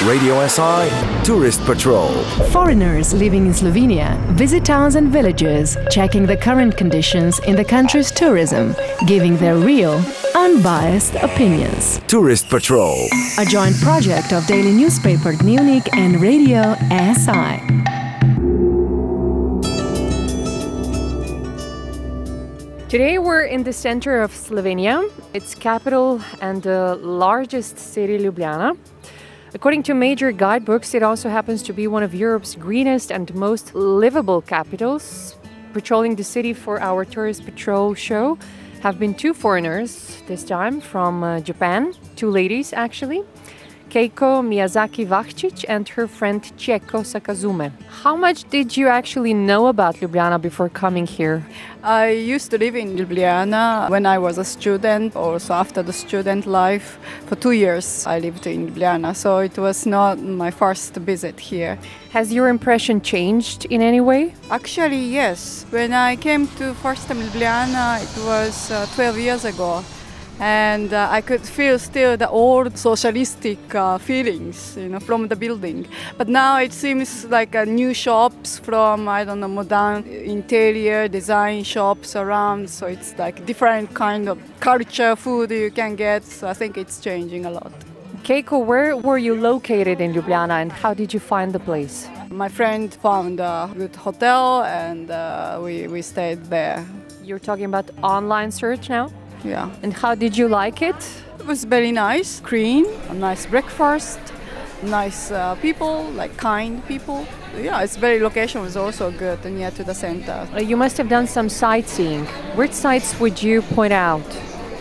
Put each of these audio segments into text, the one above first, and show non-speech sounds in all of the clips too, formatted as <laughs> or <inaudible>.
Radio SI Tourist Patrol. Foreigners living in Slovenia visit towns and villages, checking the current conditions in the country's tourism, giving their real, unbiased opinions. Tourist Patrol. A joint project of daily newspaper Dnevnik and Radio SI. Today we're in the center of Slovenia, its capital and the largest city, Ljubljana. According to major guidebooks, it also happens to be one of Europe's greenest and most livable capitals. Patrolling the city for our tourist patrol show have been two foreigners this time from uh, Japan, two ladies actually. Keiko Miyazaki Vahčič and her friend Chieko Sakazume. How much did you actually know about Ljubljana before coming here? I used to live in Ljubljana when I was a student, also after the student life. For two years I lived in Ljubljana, so it was not my first visit here. Has your impression changed in any way? Actually, yes. When I came to first time Ljubljana, it was uh, 12 years ago and uh, I could feel still the old socialistic uh, feelings, you know, from the building. But now it seems like uh, new shops from I don't know modern interior design shops around. So it's like different kind of culture, food you can get. So I think it's changing a lot. Keiko, where were you located in Ljubljana and how did you find the place? My friend found a good hotel and uh, we, we stayed there. You're talking about online search now? Yeah. And how did you like it? It was very nice, clean, a nice breakfast, nice uh, people, like kind people. Yeah, its very location was also good and near to the center. Uh, you must have done some sightseeing. Which sites would you point out?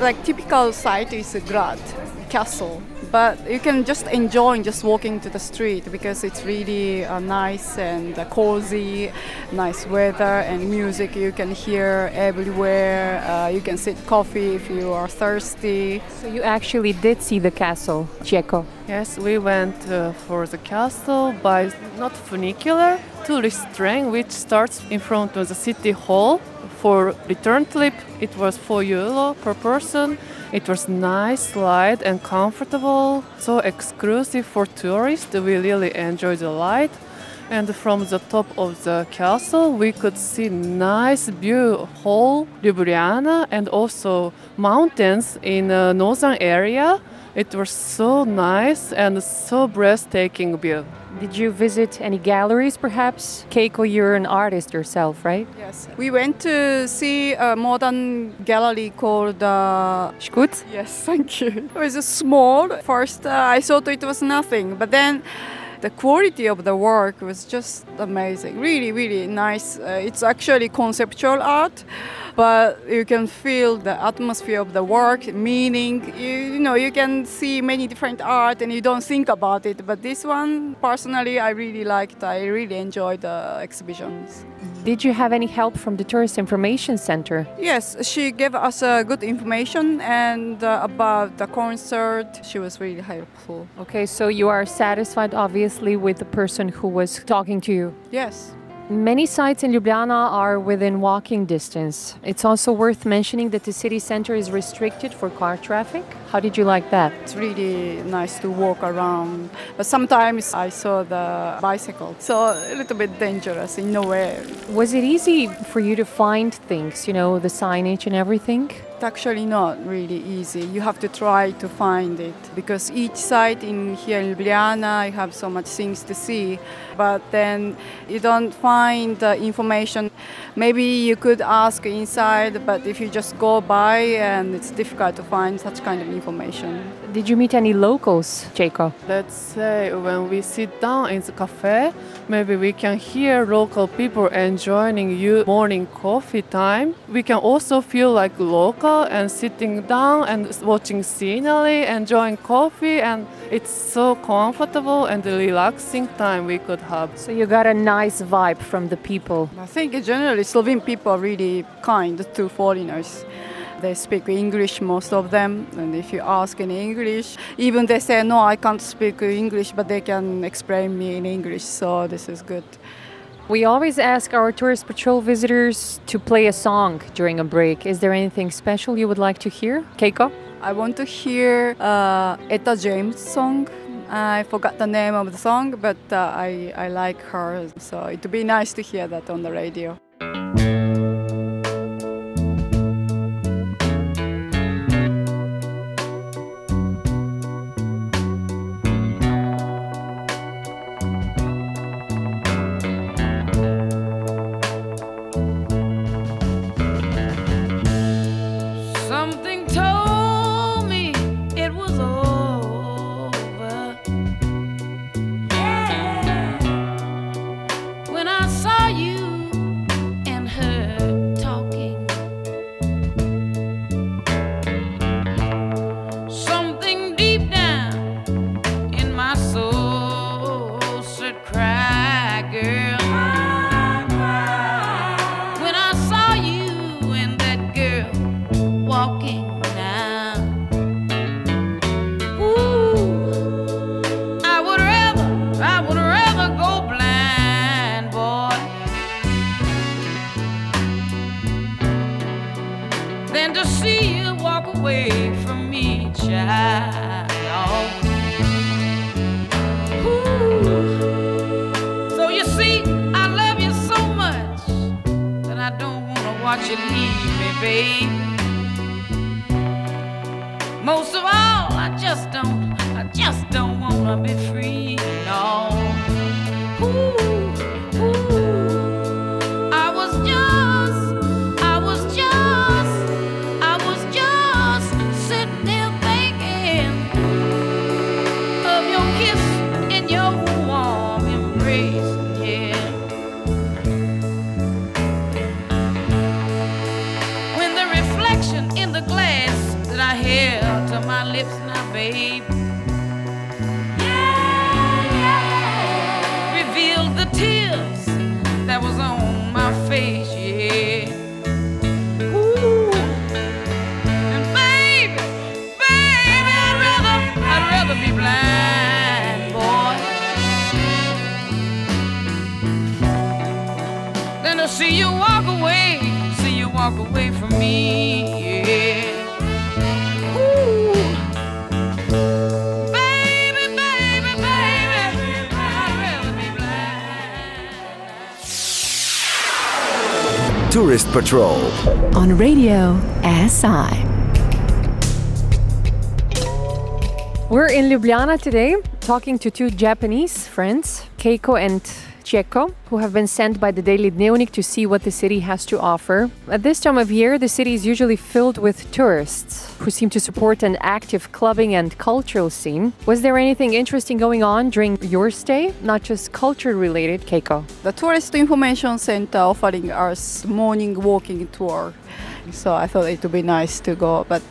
Like typical site is a Grad castle but you can just enjoy just walking to the street because it's really uh, nice and uh, cozy, nice weather and music you can hear everywhere. Uh, you can sit coffee if you are thirsty. So you actually did see the castle, Chieko? Yes, we went uh, for the castle by not funicular tourist train which starts in front of the city hall. For return trip, it was 4 euro per person it was nice, light, and comfortable, so exclusive for tourists. We really enjoyed the light. And from the top of the castle, we could see nice view whole Ljubljana and also mountains in the northern area. It was so nice and so breathtaking view. Did you visit any galleries perhaps? Keiko, you're an artist yourself, right? Yes. We went to see a modern gallery called uh? Yes, <laughs> thank you. It was small. First, uh, I thought it was nothing, but then the quality of the work was just amazing. Really, really nice. Uh, it's actually conceptual art, but you can feel the atmosphere of the work, meaning. You, you know, you can see many different art and you don't think about it. But this one, personally, I really liked. I really enjoyed the exhibitions. Did you have any help from the Tourist Information Center? Yes, she gave us uh, good information and uh, about the concert. She was really helpful. Okay, so you are satisfied, obviously, with the person who was talking to you? Yes. Many sites in Ljubljana are within walking distance. It's also worth mentioning that the city center is restricted for car traffic. How did you like that? It's really nice to walk around, but sometimes I saw the bicycle, so a little bit dangerous in way. Was it easy for you to find things, you know, the signage and everything? It's actually not really easy. You have to try to find it because each site in here in Ljubljana, you have so much things to see, but then you don't find the information. Maybe you could ask inside, but if you just go by, and it's difficult to find such kind of information. Did you meet any locals, Jacob? Let's say when we sit down in the cafe, maybe we can hear local people enjoying you morning coffee time. We can also feel like local and sitting down and watching scenery, enjoying coffee, and it's so comfortable and relaxing time we could have. So you got a nice vibe from the people. I think generally Slovene people are really kind to foreigners. They speak English, most of them, and if you ask in English, even they say, No, I can't speak English, but they can explain me in English, so this is good. We always ask our tourist patrol visitors to play a song during a break. Is there anything special you would like to hear? Keiko? I want to hear uh, Etta James song. I forgot the name of the song, but uh, I, I like her, so it would be nice to hear that on the radio. Watch you leave me, babe. Most of all, I just don't, I just don't wanna be free, Tourist Patrol. On Radio SI. We're in Ljubljana today talking to two Japanese friends, Keiko and Chieko, who have been sent by the Daily Dnevnik to see what the city has to offer. At this time of year, the city is usually filled with tourists who seem to support an active clubbing and cultural scene. Was there anything interesting going on during your stay? Not just culture related, Keiko. The Tourist Information Center offering us morning walking tour. So I thought it would be nice to go, but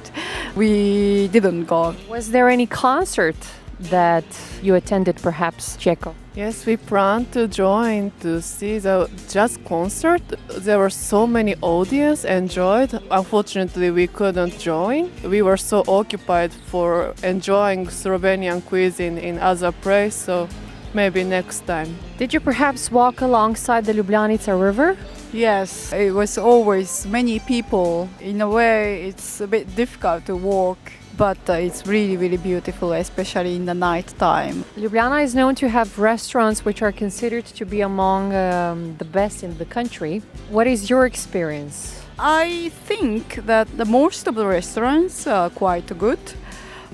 we didn't go. Was there any concert that you attended, perhaps, Chieko? Yes, we plan to join to see the jazz concert. There were so many audience enjoyed. Unfortunately, we couldn't join. We were so occupied for enjoying Slovenian cuisine in other place, so maybe next time. Did you perhaps walk alongside the Ljubljanica River? Yes, it was always many people. In a way, it's a bit difficult to walk, but uh, it's really, really beautiful, especially in the night time. Ljubljana is known to have restaurants which are considered to be among um, the best in the country. What is your experience? I think that the most of the restaurants are quite good.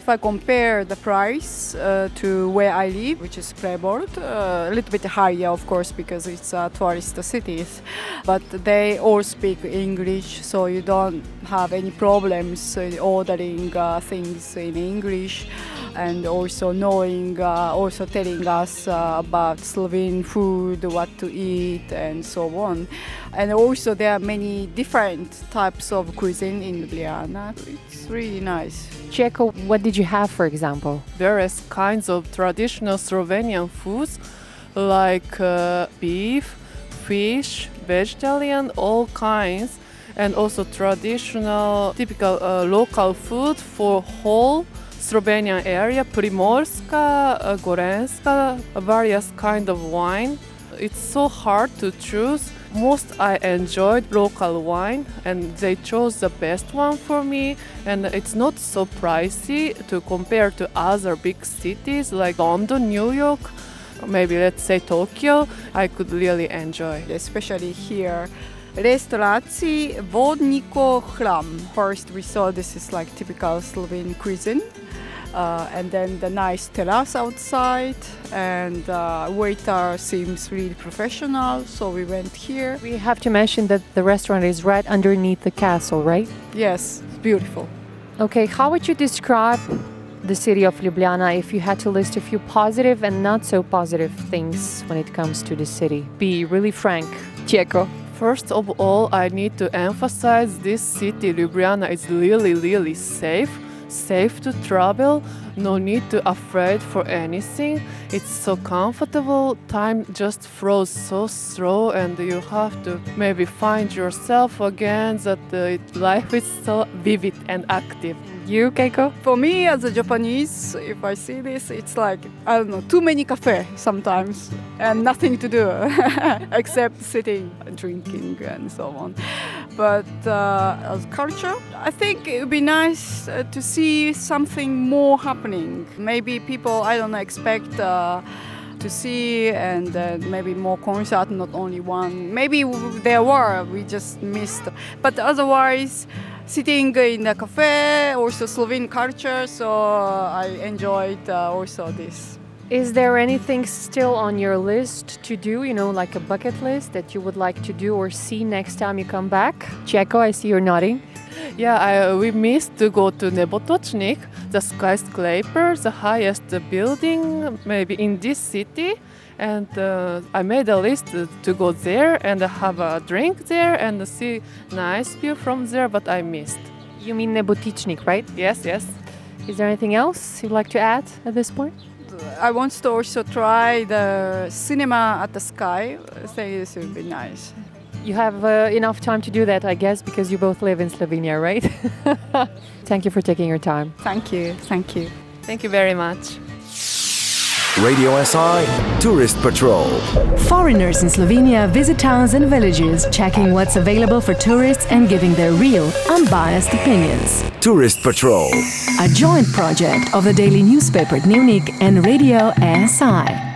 If I compare the price uh, to where I live, which is Preborg, uh, a little bit higher, of course, because it's a tourist city, <laughs> but they all speak English, so you don't have any problems ordering uh, things in English and also knowing, uh, also telling us uh, about Slovene food, what to eat, and so on. And also, there are many different types of cuisine in Ljubljana. It's really nice. Chieko, what did you have, for example? Various kinds of traditional Slovenian foods like uh, beef, fish, vegetarian, all kinds, and also traditional, typical uh, local food for whole Slovenian area, Primorska, uh, Gorenjska, various kind of wine. it's so hard to choose. Most I enjoyed local wine and they chose the best one for me and it's not so pricey to compare to other big cities like London, New York, maybe let's say Tokyo. I could really enjoy. especially here. Restauraci Vodnikov Hram. First, we saw this is like typical Slovene cuisine. Uh, and then the nice terrace outside, and uh, waiter seems really professional. So we went here. We have to mention that the restaurant is right underneath the castle, right? Yes, it's beautiful. Okay, how would you describe the city of Ljubljana if you had to list a few positive and not so positive things when it comes to the city? Be really frank. Chieko. First of all, I need to emphasize this city, Ljubljana, is really, really safe. Safe to travel, no need to afraid for anything. It's so comfortable. Time just flows so slow, and you have to maybe find yourself again. That uh, life is so vivid and active. You, Keiko? For me, as a Japanese, if I see this, it's like I don't know, too many cafe sometimes, and nothing to do <laughs> except sitting, drinking, and so on. But uh, as culture, I think it would be nice uh, to see something more happening. Maybe people, I don't know, expect. Uh, to see and uh, maybe more concert, not only one. Maybe there were, we just missed. But otherwise, sitting in a cafe, also Slovene culture, so I enjoyed uh, also this. Is there anything still on your list to do, you know, like a bucket list that you would like to do or see next time you come back? Chieko, I see you're nodding. <laughs> Yeah, I, we missed to go to Nebotochnik, the skyscraper, the highest building maybe in this city. And uh, I made a list to go there and have a drink there and see nice view from there, but I missed. You mean Nebotičnik, right? Yes, yes. Is there anything else you'd like to add at this point? I want to also try the cinema at the sky. I think this would be nice. You have uh, enough time to do that, I guess, because you both live in Slovenia, right? <laughs> Thank you for taking your time. Thank you, thank you. Thank you very much. Radio SI Tourist Patrol. Foreigners in Slovenia visit towns and villages, checking what's available for tourists and giving their real, unbiased opinions. Tourist Patrol. A joint project of the daily newspaper Dnevnik and Radio SI.